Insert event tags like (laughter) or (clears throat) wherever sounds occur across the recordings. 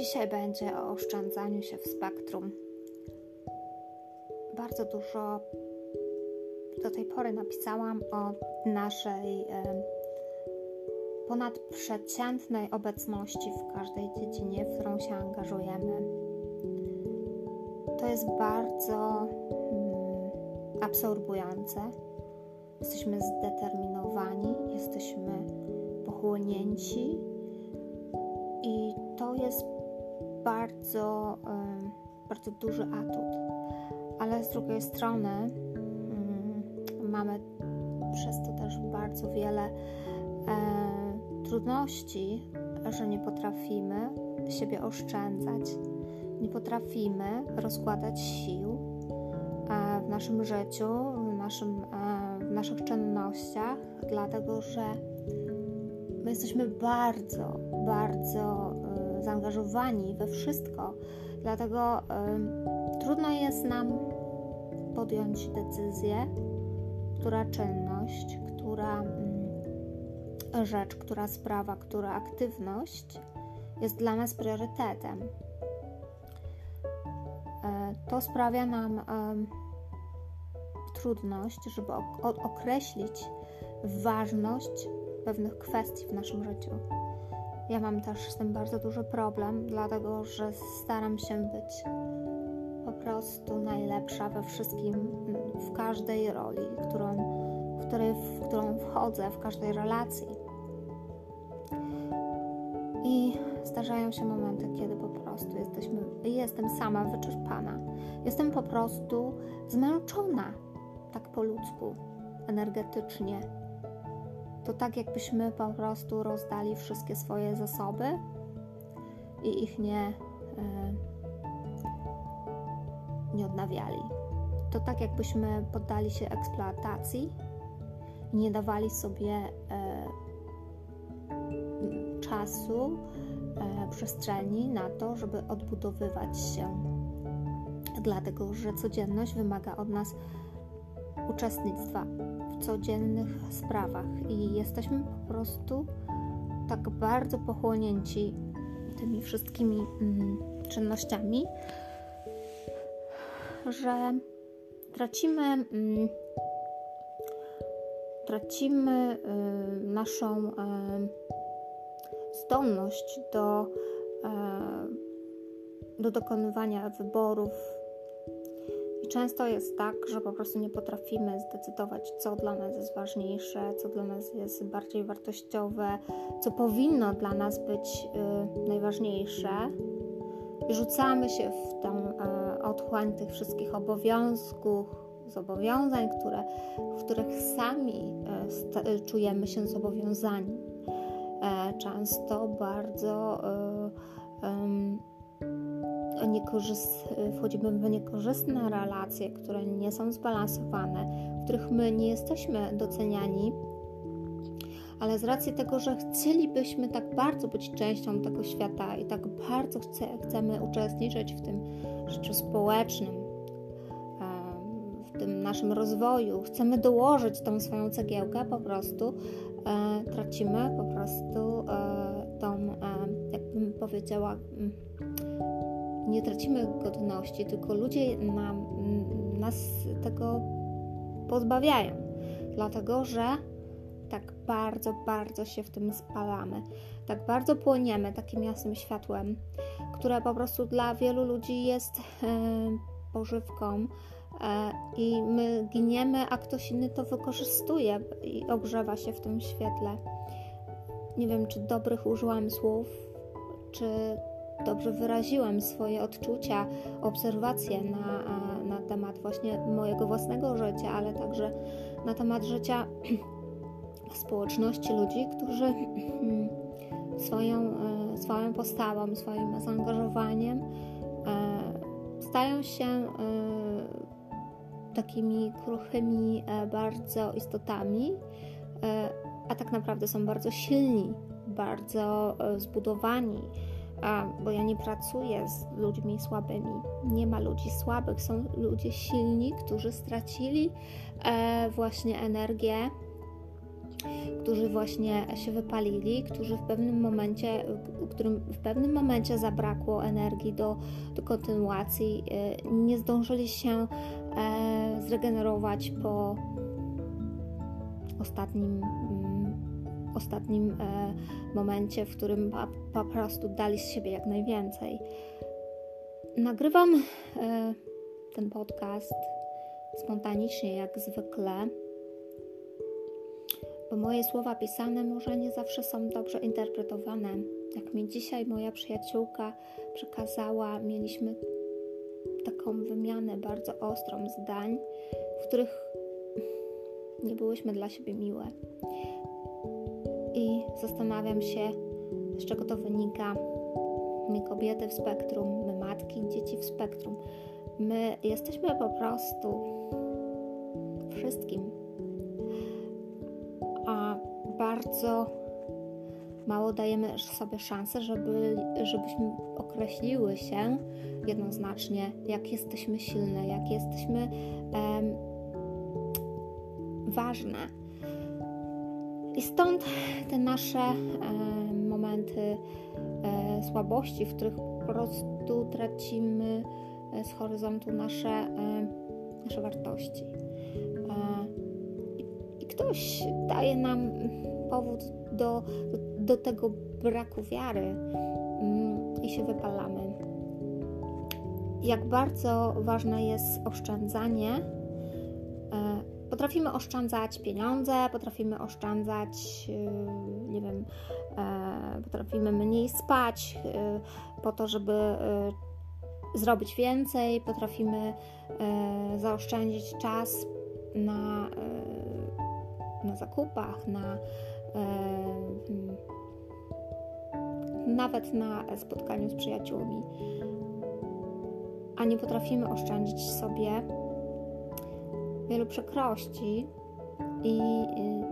Dzisiaj będzie o oszczędzaniu się w spektrum. Bardzo dużo do tej pory napisałam o naszej ponadprzeciętnej obecności w każdej dziedzinie, w którą się angażujemy. To jest bardzo mm, absorbujące. Jesteśmy zdeterminowani, jesteśmy pochłonięci i to jest bardzo, bardzo duży atut. Ale z drugiej strony mm, mamy przez to też bardzo wiele e, trudności, że nie potrafimy siebie oszczędzać, nie potrafimy rozkładać sił e, w naszym życiu, w, naszym, e, w naszych czynnościach, dlatego że my jesteśmy bardzo, bardzo zaangażowani we wszystko, dlatego trudno jest nam podjąć decyzję, która czynność, która y, rzecz, która sprawa, która aktywność jest dla nas priorytetem. To sprawia nam trudność, żeby określić ważność pewnych kwestii w naszym życiu. Ja mam też z tym bardzo duży problem, dlatego że staram się być po prostu najlepsza we wszystkim, w każdej roli, którą, w, której, w którą wchodzę, w każdej relacji. I zdarzają się momenty, kiedy po prostu jesteśmy, jestem sama wyczerpana. Jestem po prostu zmęczona, tak po ludzku, energetycznie, to tak jakbyśmy po prostu rozdali wszystkie swoje zasoby i ich nie, e, nie odnawiali. To tak jakbyśmy poddali się eksploatacji i nie dawali sobie e, czasu, e, przestrzeni na to, żeby odbudowywać się. Dlatego, że codzienność wymaga od nas uczestnictwa codziennych sprawach i jesteśmy po prostu tak bardzo pochłonięci tymi wszystkimi mm, czynnościami, że tracimy, mm, tracimy y, naszą y, zdolność do, y, do dokonywania wyborów często jest tak, że po prostu nie potrafimy zdecydować, co dla nas jest ważniejsze, co dla nas jest bardziej wartościowe, co powinno dla nas być y, najważniejsze. I rzucamy się w tą y, otchłań tych wszystkich obowiązków, zobowiązań, które, w których sami y, czujemy się zobowiązani. E, często bardzo wchodzimy w niekorzystne relacje, które nie są zbalansowane, w których my nie jesteśmy doceniani, ale z racji tego, że chcielibyśmy tak bardzo być częścią tego świata i tak bardzo chce, chcemy uczestniczyć w tym życiu społecznym, w tym naszym rozwoju, chcemy dołożyć tą swoją cegiełkę, po prostu e, tracimy po prostu e, tą, e, jakbym powiedziała, nie tracimy godności, tylko ludzie nam, nas tego pozbawiają, dlatego że tak bardzo, bardzo się w tym spalamy, tak bardzo płoniemy takim jasnym światłem, które po prostu dla wielu ludzi jest e, pożywką e, i my giniemy, a ktoś inny to wykorzystuje i ogrzewa się w tym świetle. Nie wiem, czy dobrych użyłam słów, czy dobrze wyraziłam swoje odczucia, obserwacje na, na temat właśnie mojego własnego życia, ale także na temat życia (clears throat) społeczności ludzi, którzy (clears throat) swoją, e, swoją postawą, swoim zaangażowaniem e, stają się e, takimi kruchymi bardzo istotami, a tak naprawdę są bardzo silni, bardzo zbudowani bo ja nie pracuję z ludźmi słabymi. Nie ma ludzi słabych, są ludzie silni, którzy stracili e, właśnie energię którzy właśnie się wypalili, którzy w pewnym momencie, którym w pewnym momencie zabrakło energii do, do kontynuacji, e, nie zdążyli się e, zregenerować po ostatnim, mm, ostatnim e, momencie, w którym po, po prostu dali z siebie jak najwięcej. Nagrywam ten podcast spontanicznie, jak zwykle bo moje słowa pisane może nie zawsze są dobrze interpretowane. Jak mi dzisiaj moja przyjaciółka przekazała, mieliśmy taką wymianę bardzo ostrą zdań, w których nie byłyśmy dla siebie miłe. Zastanawiam się, z czego to wynika. My kobiety w spektrum, my matki, dzieci w spektrum. My jesteśmy po prostu wszystkim bardzo mało dajemy sobie szansę, żeby, żebyśmy określiły się jednoznacznie, jak jesteśmy silne, jak jesteśmy um, ważne. I stąd te nasze um, momenty um, słabości, w których po prostu tracimy e, z horyzontu nasze, nasze wartości. I ktoś daje nam powód do, do, do tego braku wiary mm, i się wypalamy. Jak bardzo ważne jest oszczędzanie. Potrafimy oszczędzać pieniądze, potrafimy oszczędzać, e, nie wiem, e, potrafimy mniej spać po to, żeby zrobić więcej, potrafimy zaoszczędzić czas na, na zakupach, na nawet na spotkaniu z przyjaciółmi, a nie potrafimy oszczędzić sobie wielu przykrości i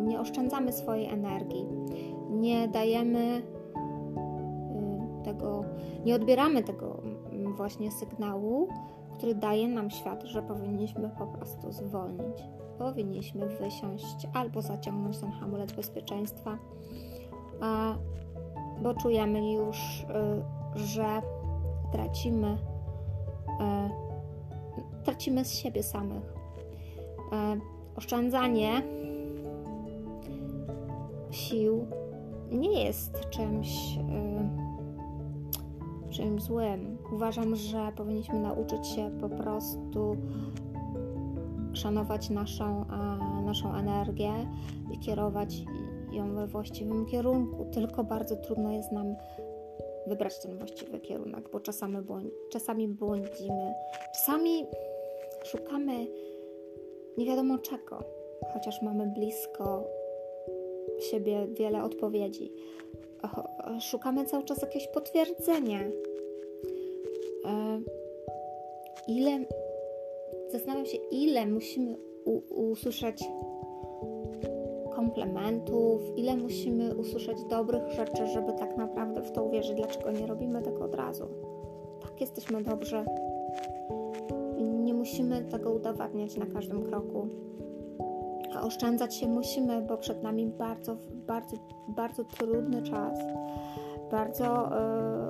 y, nie oszczędzamy swojej energii, nie dajemy y, tego, nie odbieramy tego właśnie sygnału, który daje nam świat, że powinniśmy po prostu zwolnić powinniśmy wysiąść albo zaciągnąć ten hamulec bezpieczeństwa, bo czujemy już, y, że tracimy, tracimy z siebie samych. E, oszczędzanie sił nie jest czymś, y, czymś złym. Uważam, że powinniśmy nauczyć się po prostu szanować naszą, naszą energię i kierować ją we właściwym kierunku. Tylko bardzo trudno jest nam wybrać ten właściwy kierunek, bo czasami, błąd, czasami błądzimy, czasami szukamy nie wiadomo czego, chociaż mamy blisko siebie wiele odpowiedzi. Szukamy cały czas jakiegoś potwierdzenia. E, ile zastanawiam się, ile musimy usłyszeć komplementów, ile musimy usłyszeć dobrych rzeczy, żeby tak naprawdę w to uwierzyć, dlaczego nie robimy tego od razu. Tak jesteśmy dobrze. Musimy tego udowadniać na każdym kroku. A oszczędzać się musimy, bo przed nami bardzo, bardzo, bardzo trudny czas, bardzo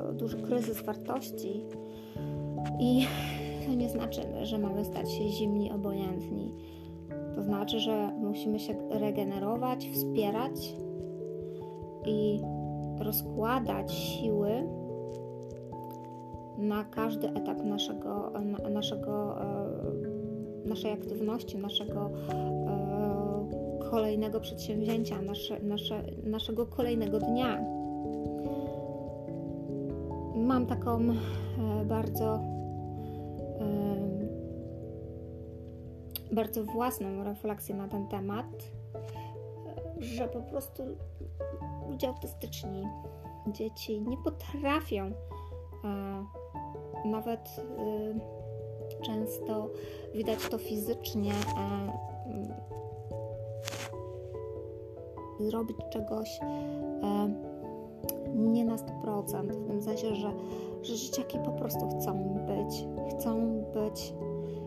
yy, duży kryzys wartości. I to nie znaczy, że mamy stać się zimni, obojętni. To znaczy, że musimy się regenerować, wspierać i rozkładać siły na każdy etap naszego, naszego, e, naszej aktywności, naszego e, kolejnego przedsięwzięcia, nasze, nasze, naszego kolejnego dnia. Mam taką e, bardzo bardzo własną refleksję na ten temat, że po prostu ludzie autystyczni, dzieci nie potrafią nawet często widać to fizycznie zrobić czegoś nie na 100%, w tym sensie, że, że dzieciaki po prostu chcą być, chcą być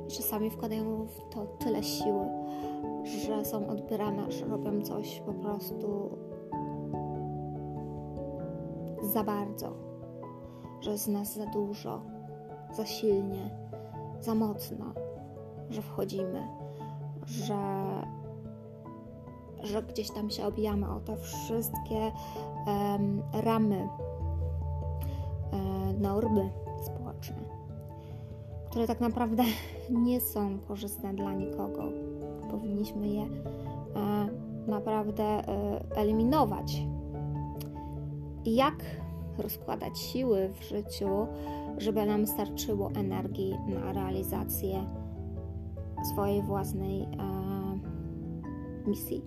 i czasami wkładają w to tyle siły, że są odbierane, że robią coś po prostu za bardzo, że jest nas za dużo, za silnie, za mocno, że wchodzimy, że, że gdzieś tam się obijamy o te wszystkie um, ramy, um, normy społeczne, które tak naprawdę (laughs) nie są korzystne dla nikogo. Powinniśmy je um, naprawdę eliminować. Jak rozkładać siły w życiu, żeby nam starczyło energii na realizację swojej własnej e, misji.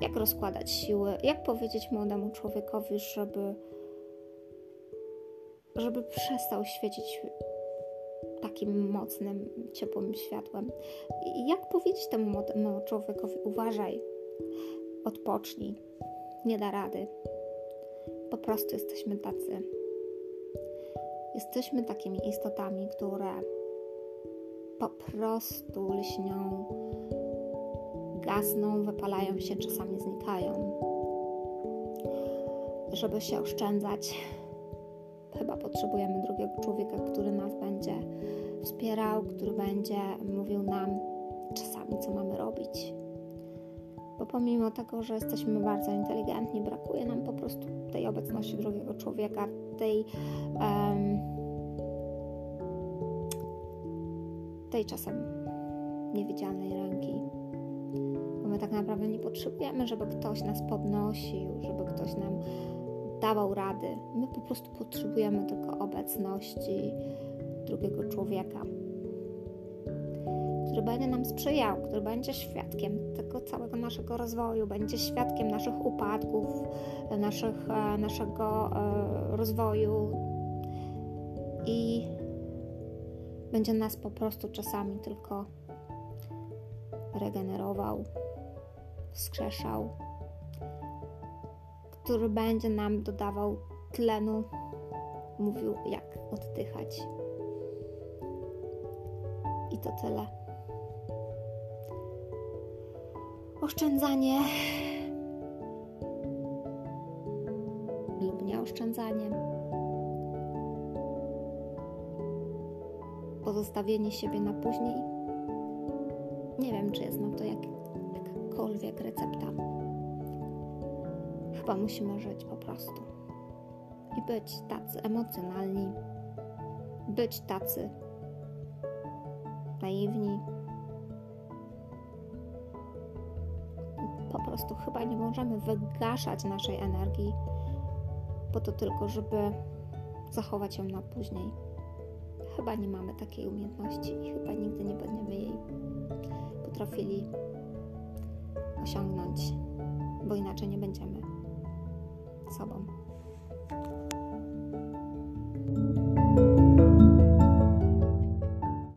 Jak rozkładać siły, jak powiedzieć młodemu człowiekowi, żeby, żeby przestał świecić takim mocnym, ciepłym światłem. Jak powiedzieć temu młodemu człowiekowi, uważaj, odpocznij, nie da rady. Po prostu jesteśmy tacy. Jesteśmy takimi istotami, które po prostu lśnią, gasną, wypalają się, czasami znikają. Żeby się oszczędzać, chyba potrzebujemy drugiego człowieka, który nas będzie wspierał, który będzie mówił nam czasami, co mamy robić. Bo pomimo tego, że jesteśmy bardzo inteligentni, brakuje nam po prostu tej obecności drugiego człowieka, tej. Um, tej czasem niewidzialnej ręki. Bo my tak naprawdę nie potrzebujemy, żeby ktoś nas podnosił, żeby ktoś nam dawał rady. My po prostu potrzebujemy tylko obecności drugiego człowieka, który będzie nam sprzyjał, który będzie świadkiem tego całego naszego rozwoju, będzie świadkiem naszych upadków, naszych, e, naszego e, rozwoju i będzie nas po prostu czasami tylko regenerował, wskrzeszał, który będzie nam dodawał tlenu, mówił jak oddychać. I to tyle. Oszczędzanie lub nieoszczędzanie pozostawienie siebie na później. Nie wiem, czy jest na to jak, jakakolwiek recepta. Chyba musimy żyć po prostu i być tacy emocjonalni, być tacy naiwni. Po prostu chyba nie możemy wygaszać naszej energii po to tylko, żeby zachować ją na później chyba nie mamy takiej umiejętności i chyba nigdy nie będziemy jej potrafili osiągnąć, bo inaczej nie będziemy sobą.